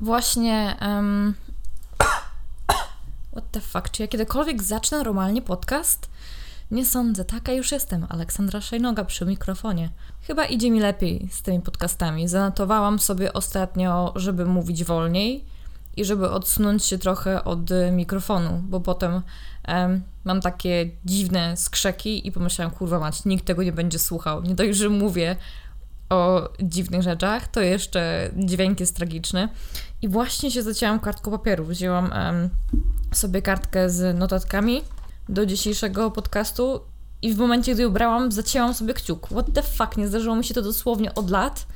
Właśnie. Um... What the fuck? Czy ja kiedykolwiek zacznę normalnie podcast? Nie sądzę, taka już jestem. Aleksandra Szajnoga przy mikrofonie. Chyba idzie mi lepiej z tymi podcastami. Zanotowałam sobie ostatnio, żeby mówić wolniej i żeby odsunąć się trochę od mikrofonu, bo potem um, mam takie dziwne skrzeki i pomyślałam, kurwa mać, nikt tego nie będzie słuchał. Nie dość, że mówię o dziwnych rzeczach, to jeszcze dźwięk jest tragiczny. I właśnie się zacięłam kartką papieru. Wzięłam um, sobie kartkę z notatkami do dzisiejszego podcastu i w momencie, gdy ją brałam, zacięłam sobie kciuk. What the fuck, nie zdarzyło mi się to dosłownie od lat,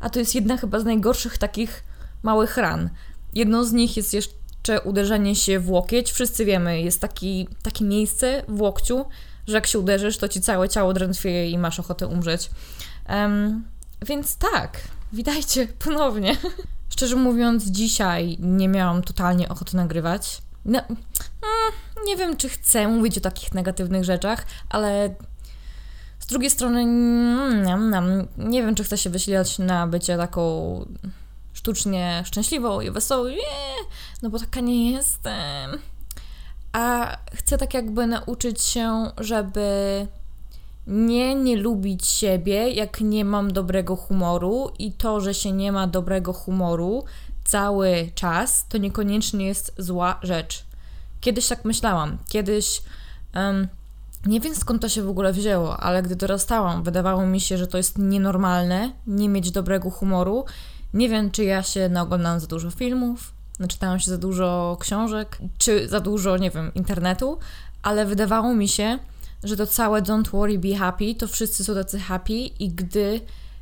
a to jest jedna chyba z najgorszych takich małych ran. Jedną z nich jest jeszcze uderzenie się w łokieć. Wszyscy wiemy, jest taki, takie miejsce w łokciu, że jak się uderzysz, to ci całe ciało drętwieje i masz ochotę umrzeć. Um, więc tak, witajcie ponownie. Szczerze mówiąc, dzisiaj nie miałam totalnie ochoty nagrywać. No, nie wiem, czy chcę mówić o takich negatywnych rzeczach, ale z drugiej strony mm, nie wiem, czy chcę się wysilać na bycie taką sztucznie szczęśliwą i wesołą. No bo taka nie jestem. A chcę tak jakby nauczyć się, żeby nie nie lubić siebie, jak nie mam dobrego humoru i to, że się nie ma dobrego humoru cały czas, to niekoniecznie jest zła rzecz. Kiedyś tak myślałam. Kiedyś um, nie wiem skąd to się w ogóle wzięło, ale gdy dorastałam, wydawało mi się, że to jest nienormalne nie mieć dobrego humoru. Nie wiem, czy ja się naoglądałam za dużo filmów, naczytałam się za dużo książek, czy za dużo, nie wiem, internetu, ale wydawało mi się, że to całe don't worry, be happy, to wszyscy są tacy happy i gdy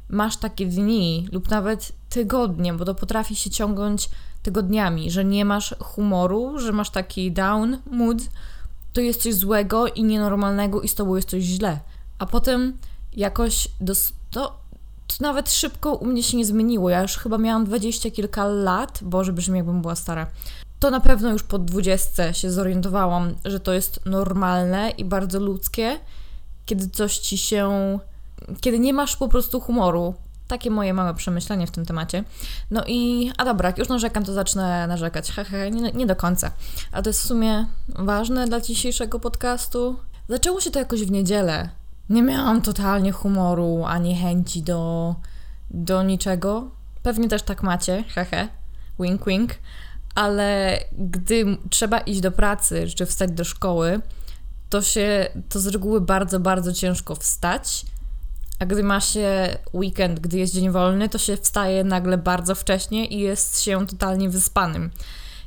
masz takie dni lub nawet tygodnie, bo to potrafi się ciągnąć tygodniami, że nie masz humoru, że masz taki down mood, to jest coś złego i nienormalnego i z tobą jest coś źle. A potem jakoś dos- to, to nawet szybko u mnie się nie zmieniło. Ja już chyba miałam dwadzieścia kilka lat, boże brzmi jakbym była stara to na pewno już po 20 się zorientowałam, że to jest normalne i bardzo ludzkie, kiedy coś ci się. kiedy nie masz po prostu humoru. Takie moje małe przemyślenie w tym temacie. No i, a dobra, jak już narzekam, to zacznę narzekać. Hehe, nie, nie do końca. A to jest w sumie ważne dla dzisiejszego podcastu. Zaczęło się to jakoś w niedzielę. Nie miałam totalnie humoru ani chęci do, do niczego. Pewnie też tak macie, hehe. Wink, wink ale gdy trzeba iść do pracy czy wstać do szkoły, to się to z reguły bardzo, bardzo ciężko wstać. A gdy ma się weekend, gdy jest dzień wolny, to się wstaje nagle bardzo wcześnie i jest się totalnie wyspanym.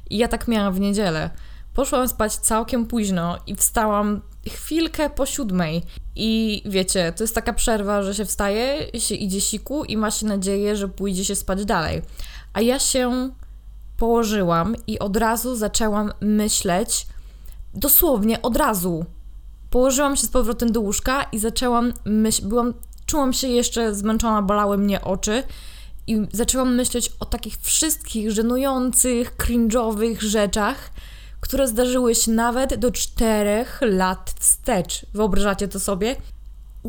I ja tak miałam w niedzielę. Poszłam spać całkiem późno i wstałam chwilkę po siódmej. I wiecie, to jest taka przerwa, że się wstaje, się idzie siku i ma się nadzieję, że pójdzie się spać dalej. A ja się położyłam i od razu zaczęłam myśleć, dosłownie od razu. Położyłam się z powrotem do łóżka i zaczęłam myśleć, byłam, czułam się jeszcze zmęczona, bolały mnie oczy i zaczęłam myśleć o takich wszystkich żenujących, cringe'owych rzeczach, które zdarzyły się nawet do czterech lat wstecz. Wyobrażacie to sobie?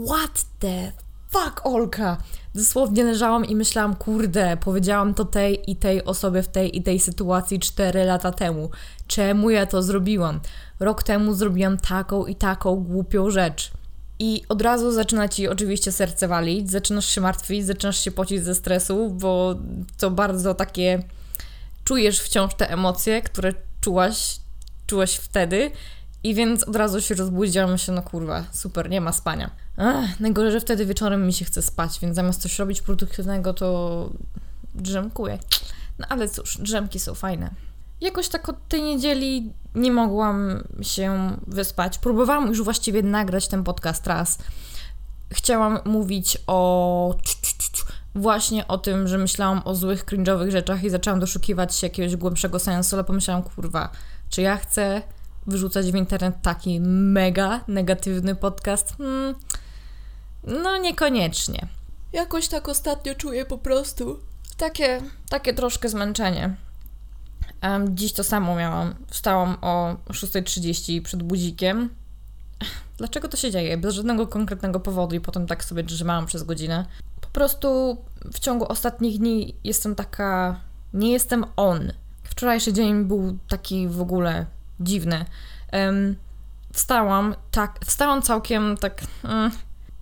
What the fuck, Olka? Dosłownie leżałam i myślałam, kurde, powiedziałam to tej i tej osobie w tej i tej sytuacji 4 lata temu. Czemu ja to zrobiłam? Rok temu zrobiłam taką i taką głupią rzecz. I od razu zaczyna ci oczywiście serce walić, zaczynasz się martwić, zaczynasz się pocić ze stresu, bo to bardzo takie czujesz wciąż te emocje, które czułaś, czułaś wtedy. I więc od razu się rozbudziłam się, no kurwa, super, nie ma spania. Najgorzej, że wtedy wieczorem mi się chce spać, więc zamiast coś robić produktywnego, to drzemkuję. No ale cóż, drzemki są fajne. Jakoś tak od tej niedzieli nie mogłam się wyspać. Próbowałam już właściwie nagrać ten podcast raz. Chciałam mówić o właśnie o tym, że myślałam o złych, cringe'owych rzeczach i zaczęłam doszukiwać się jakiegoś głębszego sensu, ale pomyślałam, kurwa, czy ja chcę wyrzucać w internet taki mega negatywny podcast? Hmm, no niekoniecznie. Jakoś tak ostatnio czuję po prostu takie, takie troszkę zmęczenie. Um, dziś to samo miałam. Wstałam o 6.30 przed budzikiem. Dlaczego to się dzieje? Bez żadnego konkretnego powodu i potem tak sobie drzemałam przez godzinę. Po prostu w ciągu ostatnich dni jestem taka Nie jestem on. Wczorajszy dzień był taki w ogóle dziwny. Um, wstałam, tak, wstałam całkiem tak, mm,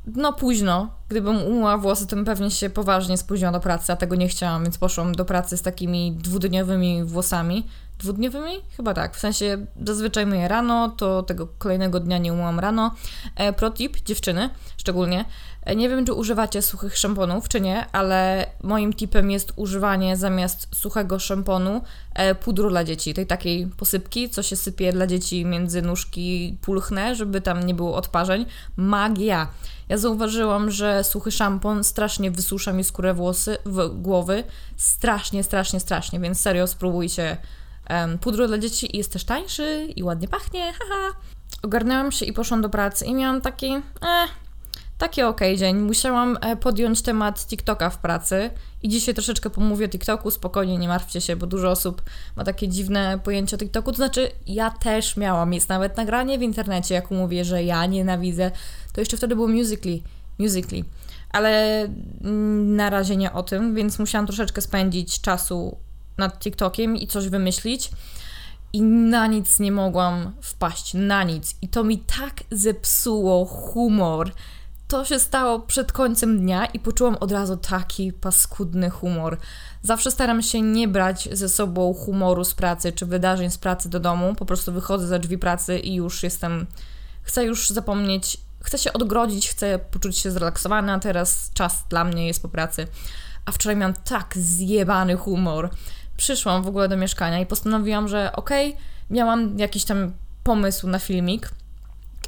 no późno. Gdybym umyła włosy, to bym pewnie się poważnie spóźniła do pracy, a tego nie chciałam, więc poszłam do pracy z takimi dwudniowymi włosami. Dwudniowymi? Chyba tak. W sensie zazwyczaj myję rano, to tego kolejnego dnia nie umyłam rano. E, protip, dziewczyny szczególnie. E, nie wiem, czy używacie suchych szamponów, czy nie, ale moim tipem jest używanie zamiast suchego szamponu e, pudru dla dzieci, tej takiej posypki, co się sypie dla dzieci między nóżki pulchne, żeby tam nie było odparzeń. Magia! Ja zauważyłam, że suchy szampon strasznie wysusza mi skórę włosy, w głowy. Strasznie, strasznie, strasznie, więc serio spróbujcie um, pudru dla dzieci i jest też tańszy i ładnie pachnie, haha. Ogarnęłam się i poszłam do pracy i miałam taki, eh, taki ok dzień. Musiałam e, podjąć temat TikToka w pracy i dzisiaj troszeczkę pomówię o TikToku, spokojnie, nie martwcie się, bo dużo osób ma takie dziwne pojęcie o TikToku, to znaczy ja też miałam, jest nawet nagranie w internecie, jak mówię, że ja nienawidzę, to jeszcze wtedy było Musically, Musically, ale na razie nie o tym, więc musiałam troszeczkę spędzić czasu nad TikTokiem i coś wymyślić i na nic nie mogłam wpaść, na nic. I to mi tak zepsuło humor. To się stało przed końcem dnia i poczułam od razu taki paskudny humor. Zawsze staram się nie brać ze sobą humoru z pracy czy wydarzeń z pracy do domu. Po prostu wychodzę za drzwi pracy i już jestem. Chcę już zapomnieć, chcę się odgrodzić, chcę poczuć się zrelaksowana. Teraz czas dla mnie jest po pracy. A wczoraj miałam tak zjebany humor przyszłam w ogóle do mieszkania i postanowiłam, że okej, okay, miałam jakiś tam pomysł na filmik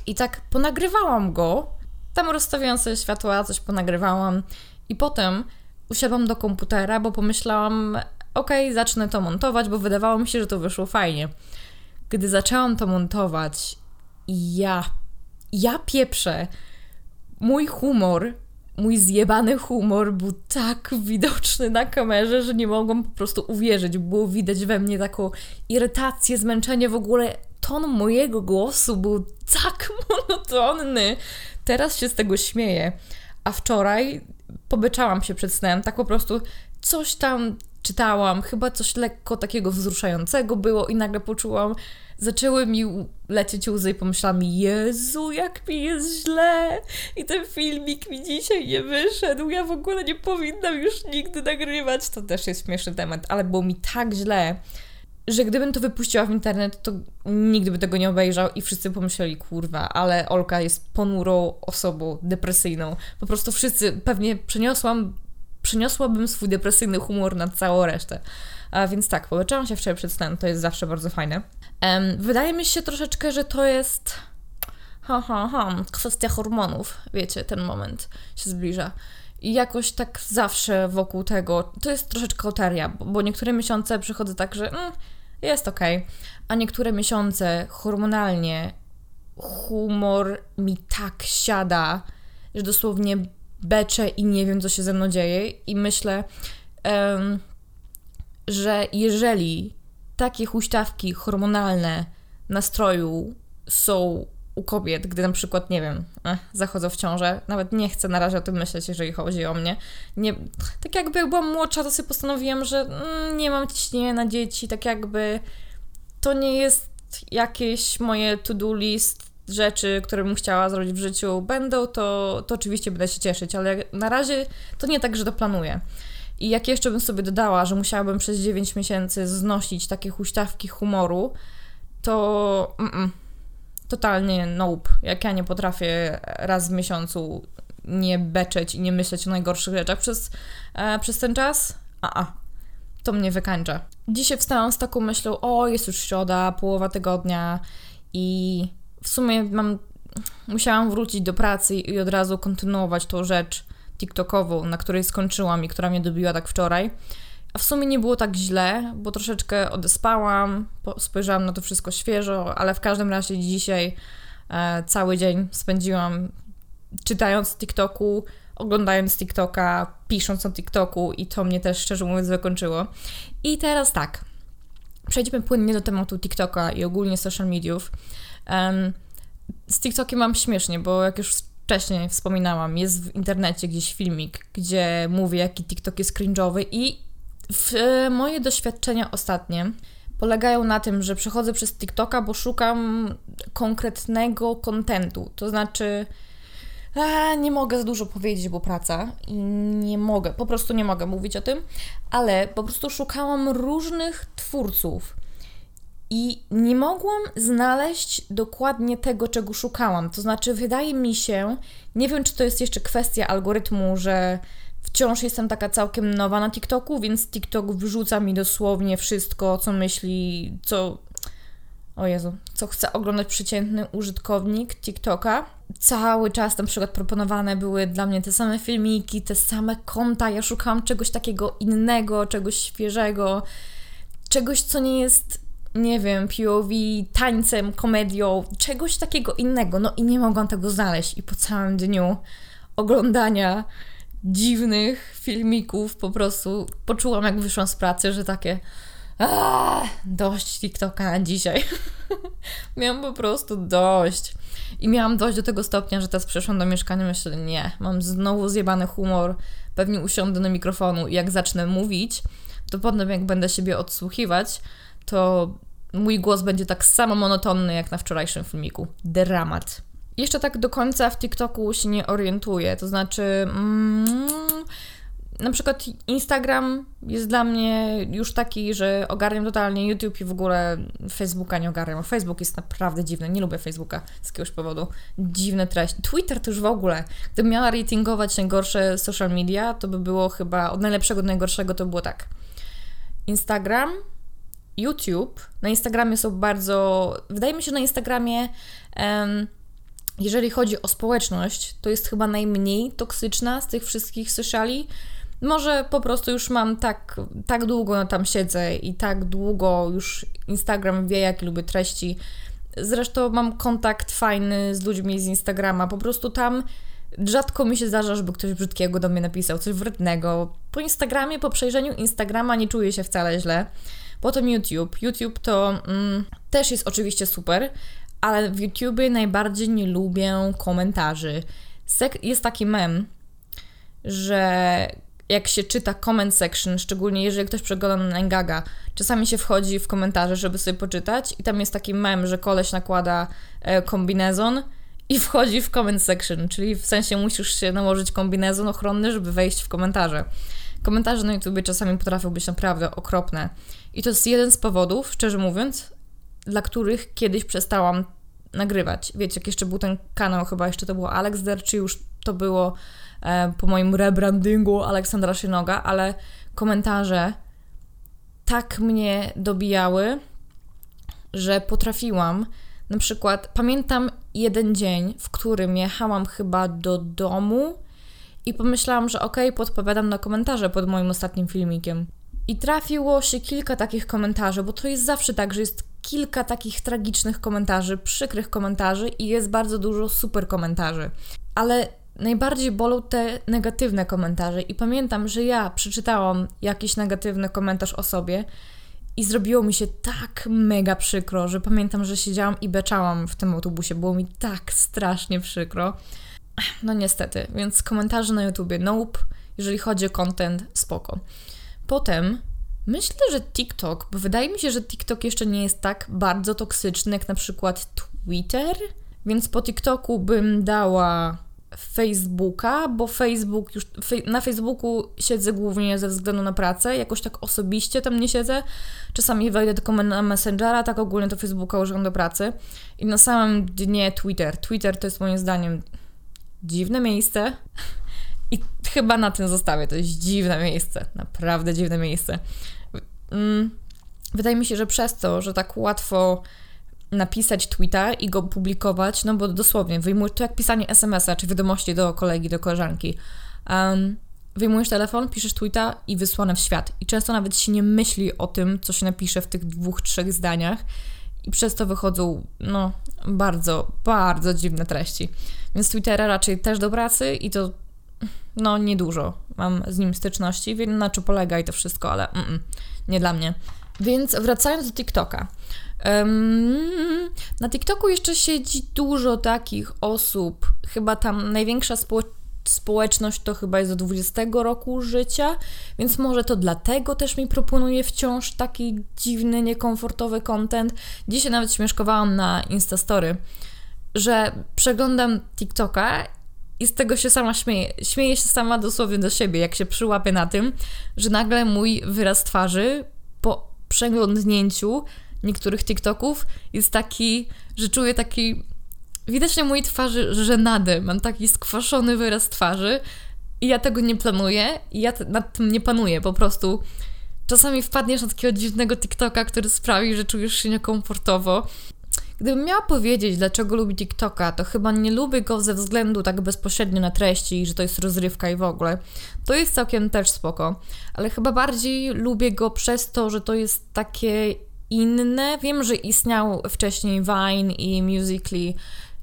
i tak ponagrywałam go. Tam rozstawiałam sobie światła, coś ponagrywałam i potem usiadłam do komputera, bo pomyślałam, okej, okay, zacznę to montować, bo wydawało mi się, że to wyszło fajnie. Gdy zaczęłam to montować, ja, ja pieprzę, mój humor mój zjebany humor był tak widoczny na kamerze, że nie mogłam po prostu uwierzyć. Było widać we mnie taką irytację, zmęczenie w ogóle. Ton mojego głosu był tak monotonny. Teraz się z tego śmieję. A wczoraj pobyczałam się przed snem, tak po prostu coś tam czytałam, chyba coś lekko takiego wzruszającego było i nagle poczułam, zaczęły mi lecieć łzy i pomyślałam, Jezu, jak mi jest źle i ten filmik mi dzisiaj nie wyszedł, ja w ogóle nie powinnam już nigdy nagrywać. To też jest śmieszny temat, ale było mi tak źle, że gdybym to wypuściła w internet, to nigdy by tego nie obejrzał i wszyscy pomyśleli, kurwa, ale Olka jest ponurą osobą, depresyjną. Po prostu wszyscy, pewnie przeniosłam, przeniosłabym swój depresyjny humor na całą resztę. A więc tak, poleczyłam się wczoraj przed snem, to jest zawsze bardzo fajne. Um, wydaje mi się troszeczkę, że to jest ha, ha, ha, kwestia hormonów, wiecie, ten moment się zbliża. I jakoś tak zawsze wokół tego, to jest troszeczkę loteria, bo, bo niektóre miesiące przychodzę tak, że mm, jest ok, a niektóre miesiące hormonalnie humor mi tak siada, że dosłownie beczę i nie wiem, co się ze mną dzieje i myślę, um, że jeżeli takie huśtawki hormonalne nastroju są u kobiet, gdy na przykład, nie wiem, eh, zachodzą w ciążę, nawet nie chcę na razie o tym myśleć, jeżeli chodzi o mnie. Nie, tak jakby jak byłam młodsza, to sobie postanowiłam, że mm, nie mam ciśnienia na dzieci, tak jakby to nie jest jakieś moje to-do list rzeczy, które bym chciała zrobić w życiu. Będą, to, to oczywiście będę się cieszyć, ale na razie to nie tak, że to planuję. I jak jeszcze bym sobie dodała, że musiałabym przez 9 miesięcy znosić takie huśtawki humoru, to mm totalnie nope. Jak ja nie potrafię raz w miesiącu nie beczeć i nie myśleć o najgorszych rzeczach przez, e, przez ten czas, a, a to mnie wykańcza. Dzisiaj wstałam z taką myślą, o jest już środa, połowa tygodnia i w sumie mam, musiałam wrócić do pracy i od razu kontynuować tą rzecz, TikTokową, na której skończyłam i która mnie dobiła tak wczoraj. A w sumie nie było tak źle, bo troszeczkę odespałam, spojrzałam na to wszystko świeżo, ale w każdym razie dzisiaj e, cały dzień spędziłam czytając TikToku, oglądając TikToka, pisząc o TikToku i to mnie też szczerze mówiąc wykończyło. I teraz tak, przejdźmy płynnie do tematu TikToka i ogólnie social mediów. Z TikTokiem mam śmiesznie, bo jak już wcześniej wspominałam, jest w internecie gdzieś filmik, gdzie mówię, jaki TikTok jest cringe'owy i W, e, moje doświadczenia ostatnie polegają na tym, że przechodzę przez TikToka, bo szukam konkretnego kontentu. To znaczy, nie mogę za dużo powiedzieć, bo praca i nie mogę, po prostu nie mogę mówić o tym, ale po prostu szukałam różnych twórców i nie mogłam znaleźć dokładnie tego, czego szukałam. To znaczy, wydaje mi się, nie wiem, czy to jest jeszcze kwestia algorytmu, że wciąż jestem taka całkiem nowa na TikToku, więc TikTok wyrzuca mi dosłownie wszystko, co myśli, co. O Jezu, co chce oglądać przeciętny użytkownik TikToka. Cały czas na przykład proponowane były dla mnie te same filmiki, te same konta. Ja szukałam czegoś takiego innego, czegoś świeżego, czegoś, co nie jest nie wiem, POV, tańcem, komedią, czegoś takiego innego. No i nie mogłam tego znaleźć. I po całym dniu oglądania dziwnych filmików po prostu poczułam, jak wyszłam z pracy, że takie dość TikToka na dzisiaj. miałam po prostu dość. I miałam dość do tego stopnia, że teraz przeszłam do mieszkania myślę, nie, mam znowu zjebany humor, pewnie usiądę do mikrofonu i jak zacznę mówić, to potem jak będę siebie odsłuchiwać, to mój głos będzie tak samo monotonny jak na wczorajszym filmiku. Dramat. Jeszcze tak do końca w TikToku się nie orientuję, to znaczy mm, na przykład Instagram jest dla mnie już taki, że ogarniam totalnie YouTube i w ogóle Facebooka nie ogarniam. Facebook jest naprawdę dziwny, nie lubię Facebooka z jakiegoś powodu. Dziwne treści. Twitter to już w ogóle. Gdybym miała ratingować najgorsze social media, to by było chyba od najlepszego do najgorszego to było tak. Instagram, YouTube, na Instagramie są bardzo. Wydaje mi się, na Instagramie, um, jeżeli chodzi o społeczność, to jest chyba najmniej toksyczna z tych wszystkich sociali. Może po prostu już mam tak, tak długo tam siedzę i tak długo już Instagram wie, jakie lubię treści. Zresztą mam kontakt fajny z ludźmi z Instagrama. Po prostu tam rzadko mi się zdarza, żeby ktoś brzydkiego do mnie napisał, coś wrednego. Po Instagramie, po przejrzeniu Instagrama nie czuję się wcale źle. Potem YouTube. YouTube to mm, też jest oczywiście super, ale w YouTubie najbardziej nie lubię komentarzy. Jest taki mem, że jak się czyta comment section, szczególnie jeżeli ktoś przegląda na Engaga, czasami się wchodzi w komentarze, żeby sobie poczytać i tam jest taki mem, że koleś nakłada e, kombinezon i wchodzi w comment section, czyli w sensie musisz się nałożyć kombinezon ochronny, żeby wejść w komentarze. Komentarze na YouTube czasami potrafią być naprawdę okropne. I to jest jeden z powodów, szczerze mówiąc, dla których kiedyś przestałam nagrywać. Wiecie, jak jeszcze był ten kanał, chyba jeszcze to było Alex Der, czy już to było po moim rebrandingu Aleksandra Szynoga, ale komentarze tak mnie dobijały, że potrafiłam. Na przykład pamiętam jeden dzień, w którym jechałam chyba do domu i pomyślałam, że okej, okay, podpowiadam na komentarze pod moim ostatnim filmikiem. I trafiło się kilka takich komentarzy, bo to jest zawsze tak, że jest kilka takich tragicznych komentarzy, przykrych komentarzy i jest bardzo dużo super komentarzy. Ale najbardziej bolą te negatywne komentarze. I pamiętam, że ja przeczytałam jakiś negatywny komentarz o sobie i zrobiło mi się tak mega przykro, że pamiętam, że siedziałam i beczałam w tym autobusie. Było mi tak strasznie przykro. No niestety, więc komentarze na YouTubie nope, jeżeli chodzi o content, spoko. Potem myślę, że TikTok, bo wydaje mi się, że TikTok jeszcze nie jest tak bardzo toksyczny jak na przykład Twitter, więc po TikToku bym dała Facebooka, bo Facebook już na Facebooku siedzę głównie ze względu na pracę, jakoś tak osobiście tam nie siedzę. Czasami wejdę tylko na Messengera, tak ogólnie to Facebooka używam do pracy. I na samym dnie Twitter. Twitter to jest moim zdaniem dziwne miejsce. I chyba na tym zostawię. To jest dziwne miejsce. Naprawdę dziwne miejsce. Mm, wydaje mi się, że przez to, że tak łatwo napisać tweeta i go publikować, no bo dosłownie wyjmujesz to jak pisanie SMS-a czy wiadomości do kolegi, do koleżanki. Um, wyjmujesz telefon, piszesz tweeta i wysłane w świat. I często nawet się nie myśli o tym, co się napisze w tych dwóch, trzech zdaniach. I przez to wychodzą, no, bardzo, bardzo dziwne treści. Więc Twittera raczej też do pracy i to no niedużo mam z nim styczności, wiem na czym polega i to wszystko, ale mm, nie dla mnie. Więc wracając do TikToka. Na TikToku jeszcze siedzi dużo takich osób, chyba tam największa społeczność to chyba jest do 20 roku życia, więc może to dlatego też mi proponuje wciąż taki dziwny, niekomfortowy content. Dzisiaj nawet śmieszkowałam na Instastory, że przeglądam TikToka i z tego się sama śmieję. Śmieję się sama dosłownie do siebie, jak się przyłapię na tym, że nagle mój wyraz twarzy po przeglądnięciu niektórych TikToków jest taki, że czuję taki widać na mojej twarzy żenadę. Mam taki skwaszony wyraz twarzy i ja tego nie planuję i ja nad tym nie panuję. Po prostu czasami wpadniesz na takiego dziwnego TikToka, który sprawi, że czujesz się niekomfortowo. Gdybym miała powiedzieć, dlaczego lubię TikToka, to chyba nie lubię go ze względu tak bezpośrednio na treści, że to jest rozrywka i w ogóle. To jest całkiem też spoko, ale chyba bardziej lubię go przez to, że to jest takie inne. Wiem, że istniał wcześniej Vine i Musical.ly,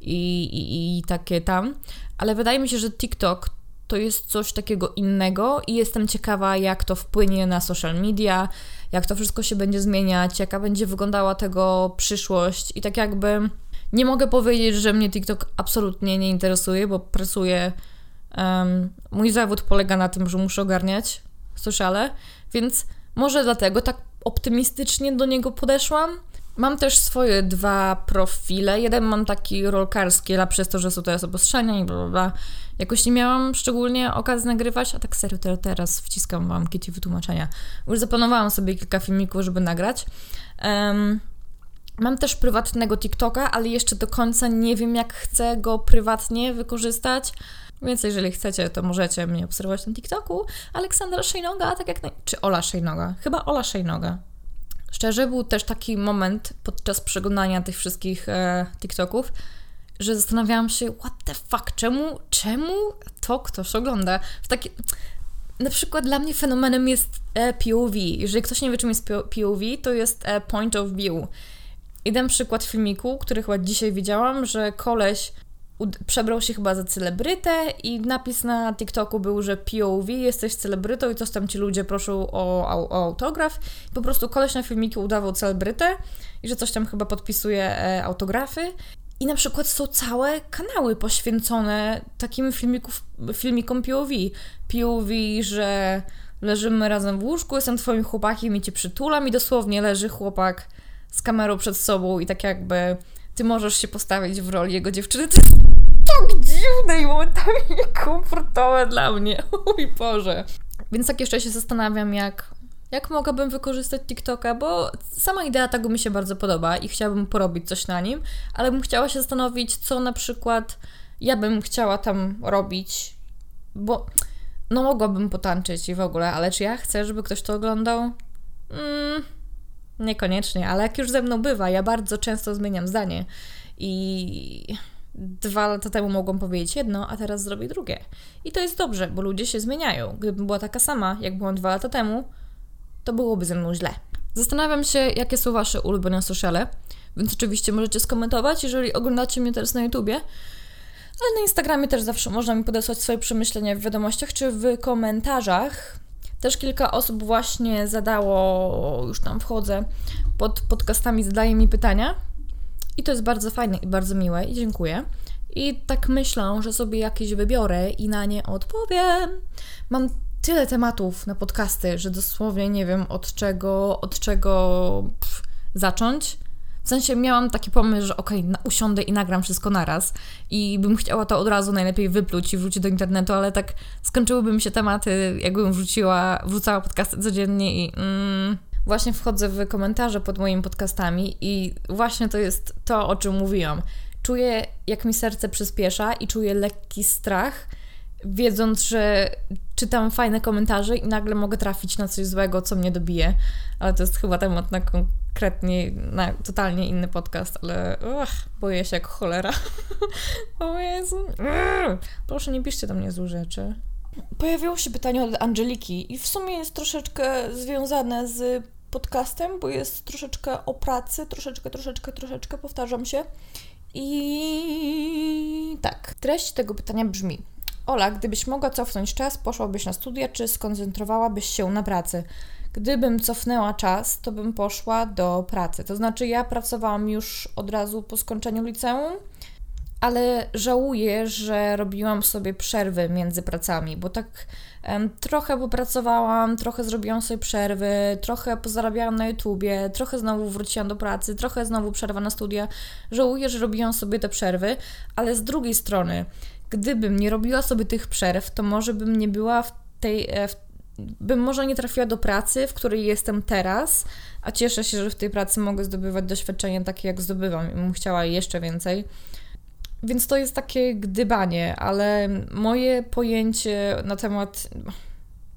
i, i, i takie tam, ale wydaje mi się, że TikTok to jest coś takiego innego i jestem ciekawa, jak to wpłynie na social media, jak to wszystko się będzie zmieniać, jaka będzie wyglądała tego przyszłość i tak jakby nie mogę powiedzieć, że mnie TikTok absolutnie nie interesuje, bo pracuję. Um, mój zawód polega na tym, że muszę ogarniać sociale, więc może dlatego tak optymistycznie do niego podeszłam. Mam też swoje dwa profile. Jeden mam taki rolkarski, ale przez to, że są teraz obostrzenia i bla, bla, bla. Jakoś nie miałam szczególnie okazji nagrywać, a tak serio teraz wciskam wam kici wytłumaczenia. Już zaplanowałam sobie kilka filmików, żeby nagrać. Um, mam też prywatnego TikToka, ale jeszcze do końca nie wiem, jak chcę go prywatnie wykorzystać. Więc jeżeli chcecie, to możecie mnie obserwować na TikToku. Aleksandra Szejnoga, tak jak... Na... Czy Ola Szejnoga? Chyba Ola Szejnoga. Szczerze, był też taki moment podczas przeglądania tych wszystkich e, TikToków, że zastanawiałam się, what the fuck, czemu, czemu to ktoś ogląda? W taki... Na przykład dla mnie fenomenem jest e, POV. Jeżeli ktoś nie wie, czym jest POV, to jest e, point of view. I przykład filmiku, który chyba dzisiaj widziałam, że koleś przebrał się chyba za celebrytę i napis na TikToku był, że POV, jesteś celebrytą i coś tam ci ludzie proszą o, o, o autograf. I po prostu koleś na filmiku udawał celebrytę i że coś tam chyba podpisuje e, autografy. I na przykład są całe kanały poświęcone takim filmików, filmikom POV. POV, że leżymy razem w łóżku, jestem twoim chłopakiem i cię przytulam i dosłownie leży chłopak z kamerą przed sobą i tak jakby ty możesz się postawić w roli jego dziewczyny. To jest tak dziwne i momentami niekomfortowe dla mnie. Mój Boże. Więc tak jeszcze się zastanawiam, jak, jak mogłabym wykorzystać TikToka, bo sama idea tego mi się bardzo podoba i chciałabym porobić coś na nim, ale bym chciała się zastanowić, co na przykład ja bym chciała tam robić, bo no mogłabym potańczyć i w ogóle, ale czy ja chcę, żeby ktoś to oglądał? Mm, Niekoniecznie, ale jak już ze mną bywa, ja bardzo często zmieniam zdanie i dwa lata temu mogłam powiedzieć jedno, a teraz zrobię drugie. I to jest dobrze, bo ludzie się zmieniają. Gdybym była taka sama, jak byłam dwa lata temu, to byłoby ze mną źle. Zastanawiam się, jakie są Wasze ulubione sociale, więc oczywiście możecie skomentować, jeżeli oglądacie mnie teraz na YouTubie. Ale na Instagramie też zawsze można mi podesłać swoje przemyślenia w wiadomościach czy w komentarzach. Też kilka osób właśnie zadało, już tam wchodzę, pod podcastami zadaje mi pytania. I to jest bardzo fajne i bardzo miłe i dziękuję. I tak myślę, że sobie jakieś wybiorę i na nie odpowiem. Mam tyle tematów na podcasty, że dosłownie nie wiem od czego, od czego pff, zacząć. W sensie miałam taki pomysł, że okej, okay, usiądę i nagram wszystko naraz i bym chciała to od razu najlepiej wypluć i wrzucić do internetu, ale tak skończyłyby mi się tematy, jakbym wrzuciła, wrzucała podcasty codziennie i mm, właśnie wchodzę w komentarze pod moimi podcastami i właśnie to jest to, o czym mówiłam. Czuję, jak mi serce przyspiesza i czuję lekki strach, wiedząc, że czytam fajne komentarze i nagle mogę trafić na coś złego, co mnie dobije. Ale to jest chyba temat na konkretnie, na totalnie inny podcast, ale uch, boję się jak cholera. o Jezu. Proszę, nie piszcie do mnie złe rzeczy. Pojawiło się pytanie od Angeliki i w sumie jest troszeczkę związane z podcastem, bo jest troszeczkę o pracy, troszeczkę, troszeczkę, troszeczkę, powtarzam się. I tak, treść tego pytania brzmi: Ola, gdybyś mogła cofnąć czas, poszłabyś na studia, czy skoncentrowałabyś się na pracy? Gdybym cofnęła czas, to bym poszła do pracy. To znaczy, ja pracowałam już od razu po skończeniu liceum ale żałuję, że robiłam sobie przerwy między pracami, bo tak trochę popracowałam, trochę zrobiłam sobie przerwy, trochę pozarabiałam na YouTubie, trochę znowu wróciłam do pracy, trochę znowu przerwa na studia. Żałuję, że robiłam sobie te przerwy, ale z drugiej strony, gdybym nie robiła sobie tych przerw, to może bym nie była w tej, e, w bym może nie trafiła do pracy, w której jestem teraz, a cieszę się, że w tej pracy mogę zdobywać doświadczenia takie, jak zdobywam i bym chciała jeszcze więcej. Więc to jest takie gdybanie, ale moje pojęcie na temat,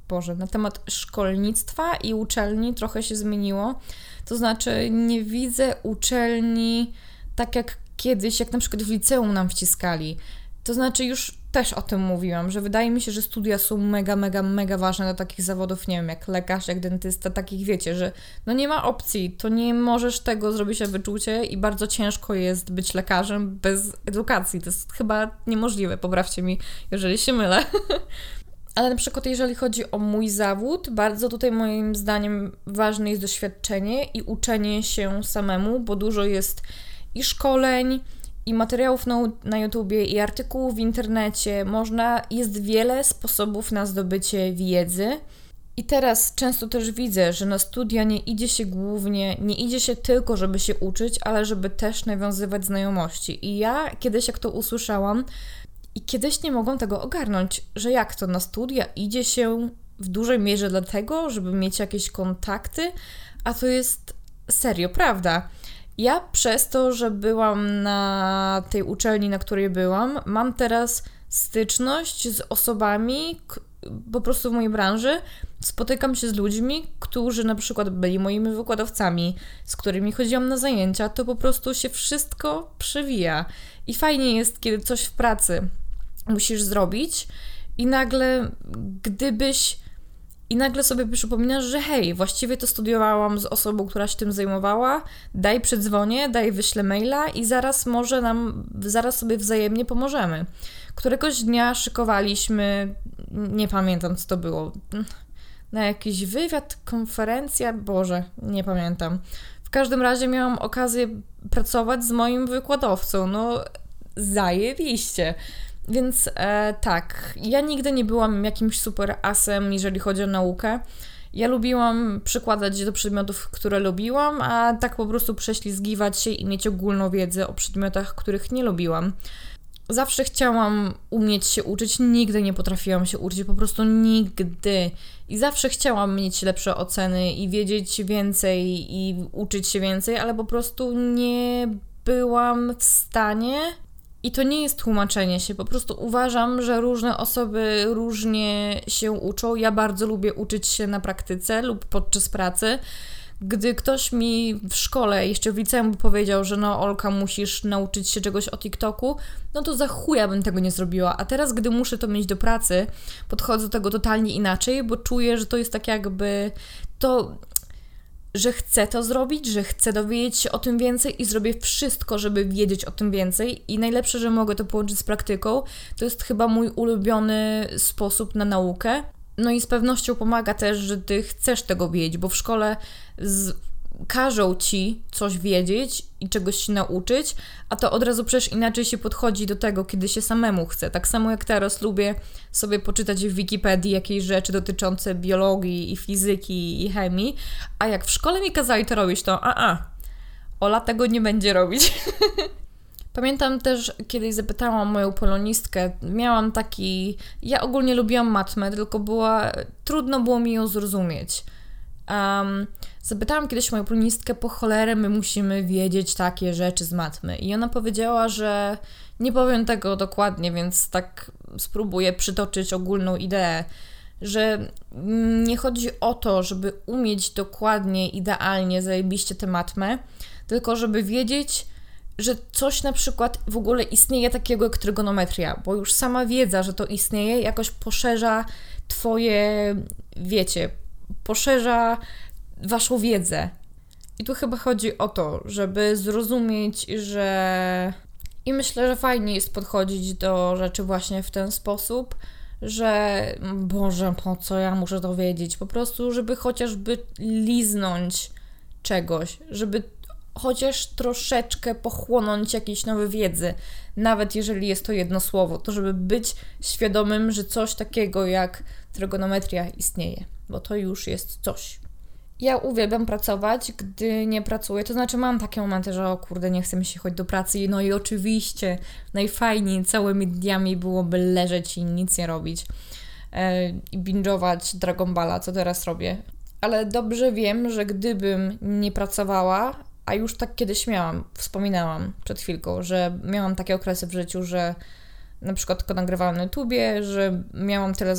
Boże, na temat szkolnictwa i uczelni trochę się zmieniło. To znaczy, nie widzę uczelni tak jak kiedyś, jak na przykład w liceum nam wciskali. To znaczy, już też o tym mówiłam, że wydaje mi się, że studia są mega, mega, mega ważne do takich zawodów, nie wiem, jak lekarz, jak dentysta, takich wiecie, że no nie ma opcji, to nie możesz tego zrobić na wyczucie i bardzo ciężko jest być lekarzem bez edukacji. To jest chyba niemożliwe, poprawcie mi, jeżeli się mylę. Ale na przykład, jeżeli chodzi o mój zawód, bardzo tutaj moim zdaniem ważne jest doświadczenie i uczenie się samemu, bo dużo jest i szkoleń, i materiałów na, na YouTubie, i artykułów w internecie. Można, jest wiele sposobów na zdobycie wiedzy. I teraz często też widzę, że na studia nie idzie się głównie, nie idzie się tylko, żeby się uczyć, ale żeby też nawiązywać znajomości. I ja kiedyś, jak to usłyszałam, i kiedyś nie mogłam tego ogarnąć, że jak to na studia idzie się w dużej mierze dlatego, żeby mieć jakieś kontakty, a to jest serio prawda. Ja przez to, że byłam na tej uczelni, na której byłam, mam teraz styczność z osobami po prostu w mojej branży. Spotykam się z ludźmi, którzy na przykład byli moimi wykładowcami, z którymi chodziłam na zajęcia, to po prostu się wszystko przewija. I fajnie jest, kiedy coś w pracy musisz zrobić i nagle, gdybyś i nagle sobie przypominasz, że hej, właściwie to studiowałam z osobą, która się tym zajmowała, daj przedzwonię, daj wyślę maila i zaraz może nam, zaraz sobie wzajemnie pomożemy. Któregoś dnia szykowaliśmy, nie pamiętam co to było, na jakiś wywiad, konferencja, Boże, nie pamiętam. W każdym razie miałam okazję pracować z moim wykładowcą, no zajebiście. Więc e, tak, ja nigdy nie byłam jakimś super asem, jeżeli chodzi o naukę. Ja lubiłam przykładać do przedmiotów, które lubiłam, a tak po prostu prześlizgiwać się i mieć ogólną wiedzę o przedmiotach, których nie lubiłam. Zawsze chciałam umieć się uczyć, nigdy nie potrafiłam się uczyć, po prostu nigdy. I zawsze chciałam mieć lepsze oceny i wiedzieć więcej i uczyć się więcej, ale po prostu nie byłam w stanie i to nie jest tłumaczenie się, po prostu uważam, że różne osoby różnie się uczą. Ja bardzo lubię uczyć się na praktyce lub podczas pracy. Gdy ktoś mi w szkole, jeszcze w liceum powiedział, że no Olka, musisz nauczyć się czegoś o TikToku, no to za chuja bym tego nie zrobiła. A teraz, gdy muszę to mieć do pracy, podchodzę do tego totalnie inaczej, bo czuję, że to jest tak jakby to że chcę to zrobić, że chcę dowiedzieć się o tym więcej i zrobię wszystko, żeby wiedzieć o tym więcej. I najlepsze, że mogę to połączyć z praktyką, to jest chyba mój ulubiony sposób na naukę. No i z pewnością pomaga też, że ty chcesz tego wiedzieć, bo w szkole z każą ci coś wiedzieć i czegoś się nauczyć, a to od razu przecież inaczej się podchodzi do tego, kiedy się samemu chce. Tak samo jak teraz lubię sobie poczytać w Wikipedii jakieś rzeczy dotyczące biologii i fizyki i chemii, a jak w szkole mi kazali to robić, to a a, Ola tego nie będzie robić. Pamiętam też, kiedyś zapytałam moją polonistkę, miałam taki, ja ogólnie lubiłam matmę, tylko była, trudno było mi ją zrozumieć. Um, Zapytałam kiedyś moją polonistkę, po cholerę my musimy wiedzieć takie rzeczy z matmy. I ona powiedziała, że nie powiem tego dokładnie, więc tak spróbuję przytoczyć ogólną ideę, że nie chodzi o to, żeby umieć dokładnie, idealnie, zajebiście tę matmę, tylko żeby wiedzieć, że coś na przykład w ogóle istnieje takiego jak trygonometria, bo już sama wiedza, że to istnieje, jakoś poszerza Twoje, wiecie, poszerza waszą wiedzę. I tu chyba chodzi o to, żeby zrozumieć, że. I myślę, że fajnie jest podchodzić do rzeczy właśnie w ten sposób, że Boże, po co ja muszę to wiedzieć? Po prostu, żeby chociażby liznąć czegoś, żeby chociaż troszeczkę pochłonąć jakiejś nowej wiedzy, nawet jeżeli jest to jedno słowo, to żeby być świadomym, że coś takiego jak trigonometria istnieje, bo to już jest coś. Ja uwielbiam pracować, gdy nie pracuję. To znaczy, mam takie momenty, że o kurde, nie chcę mi się chodzić do pracy. No i oczywiście najfajniej całymi dniami byłoby leżeć i nic nie robić. E, I binge'ować Dragon Balla, co teraz robię. Ale dobrze wiem, że gdybym nie pracowała, a już tak kiedyś miałam, wspominałam przed chwilką, że miałam takie okresy w życiu, że na przykład tylko nagrywałam na YouTubie, że miałam tyle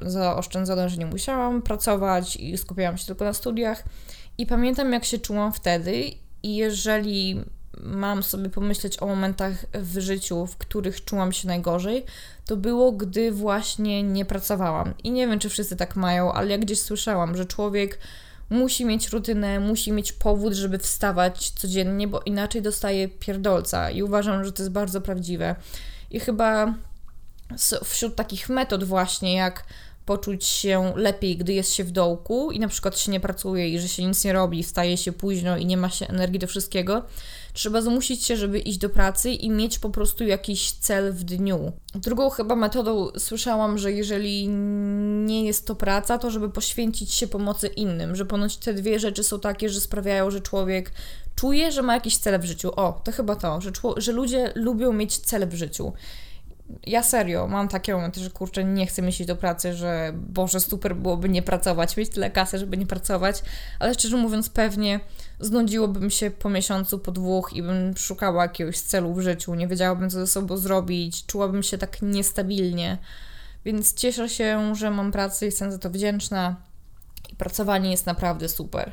zaoszczędzone, że nie musiałam pracować i skupiałam się tylko na studiach. I pamiętam, jak się czułam wtedy, i jeżeli mam sobie pomyśleć o momentach w życiu, w których czułam się najgorzej, to było, gdy właśnie nie pracowałam. I nie wiem, czy wszyscy tak mają, ale ja gdzieś słyszałam, że człowiek musi mieć rutynę, musi mieć powód, żeby wstawać codziennie, bo inaczej dostaje pierdolca. I uważam, że to jest bardzo prawdziwe. I chyba wśród takich metod właśnie, jak poczuć się lepiej, gdy jest się w dołku i na przykład się nie pracuje i że się nic nie robi, wstaje się późno i nie ma się energii do wszystkiego, trzeba zmusić się, żeby iść do pracy i mieć po prostu jakiś cel w dniu. Drugą chyba metodą słyszałam, że jeżeli nie jest to praca, to żeby poświęcić się pomocy innym, że ponoć te dwie rzeczy są takie, że sprawiają, że człowiek czuje, że ma jakiś cel w życiu. O, to chyba to, że, że ludzie lubią mieć cel w życiu ja serio mam takie momenty, że kurczę, nie chcę myśleć do pracy, że Boże, super byłoby nie pracować, mieć tyle kasy, żeby nie pracować, ale szczerze mówiąc, pewnie znudziłobym się po miesiącu, po dwóch i bym szukała jakiegoś celu w życiu, nie wiedziałabym, co ze sobą zrobić, czułabym się tak niestabilnie. Więc cieszę się, że mam pracę jestem za to wdzięczna i pracowanie jest naprawdę super.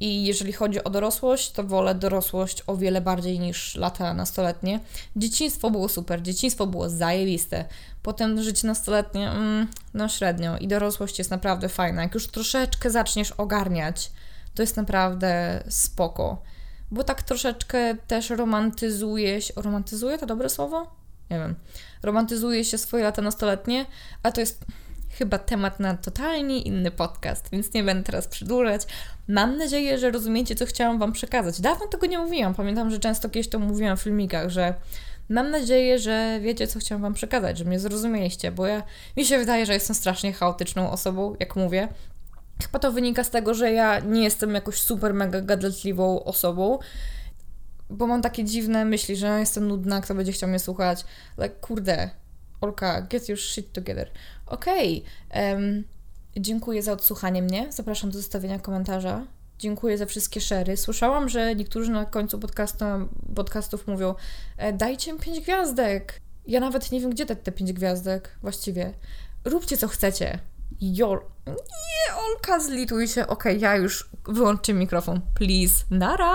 I jeżeli chodzi o dorosłość, to wolę dorosłość o wiele bardziej niż lata nastoletnie. Dzieciństwo było super, dzieciństwo było zajebiste. Potem życie nastoletnie, mm, no średnio. I dorosłość jest naprawdę fajna. Jak już troszeczkę zaczniesz ogarniać, to jest naprawdę spoko. Bo tak troszeczkę też romantyzuje się. Romantyzuje to dobre słowo? Nie wiem. Romantyzuje się swoje lata nastoletnie, a to jest chyba temat na totalnie inny podcast, więc nie będę teraz przedłużać. Mam nadzieję, że rozumiecie, co chciałam Wam przekazać. Dawno tego nie mówiłam. Pamiętam, że często kiedyś to mówiłam w filmikach, że mam nadzieję, że wiecie, co chciałam Wam przekazać, że mnie zrozumieliście, bo ja mi się wydaje, że jestem strasznie chaotyczną osobą, jak mówię. Chyba to wynika z tego, że ja nie jestem jakoś super mega gadletliwą osobą, bo mam takie dziwne myśli, że jestem nudna, kto będzie chciał mnie słuchać. Ale kurde, Olka, get your shit together. Okej. Okay. Um, dziękuję za odsłuchanie mnie. Zapraszam do zostawienia komentarza. Dziękuję za wszystkie szery. Słyszałam, że niektórzy na końcu podcastu, podcastów mówią e, dajcie mi pięć gwiazdek. Ja nawet nie wiem, gdzie dać te pięć gwiazdek właściwie. Róbcie, co chcecie. Jol... Nie, Olka, zlituj się. Okej, okay, ja już wyłączę mikrofon. Please. Nara!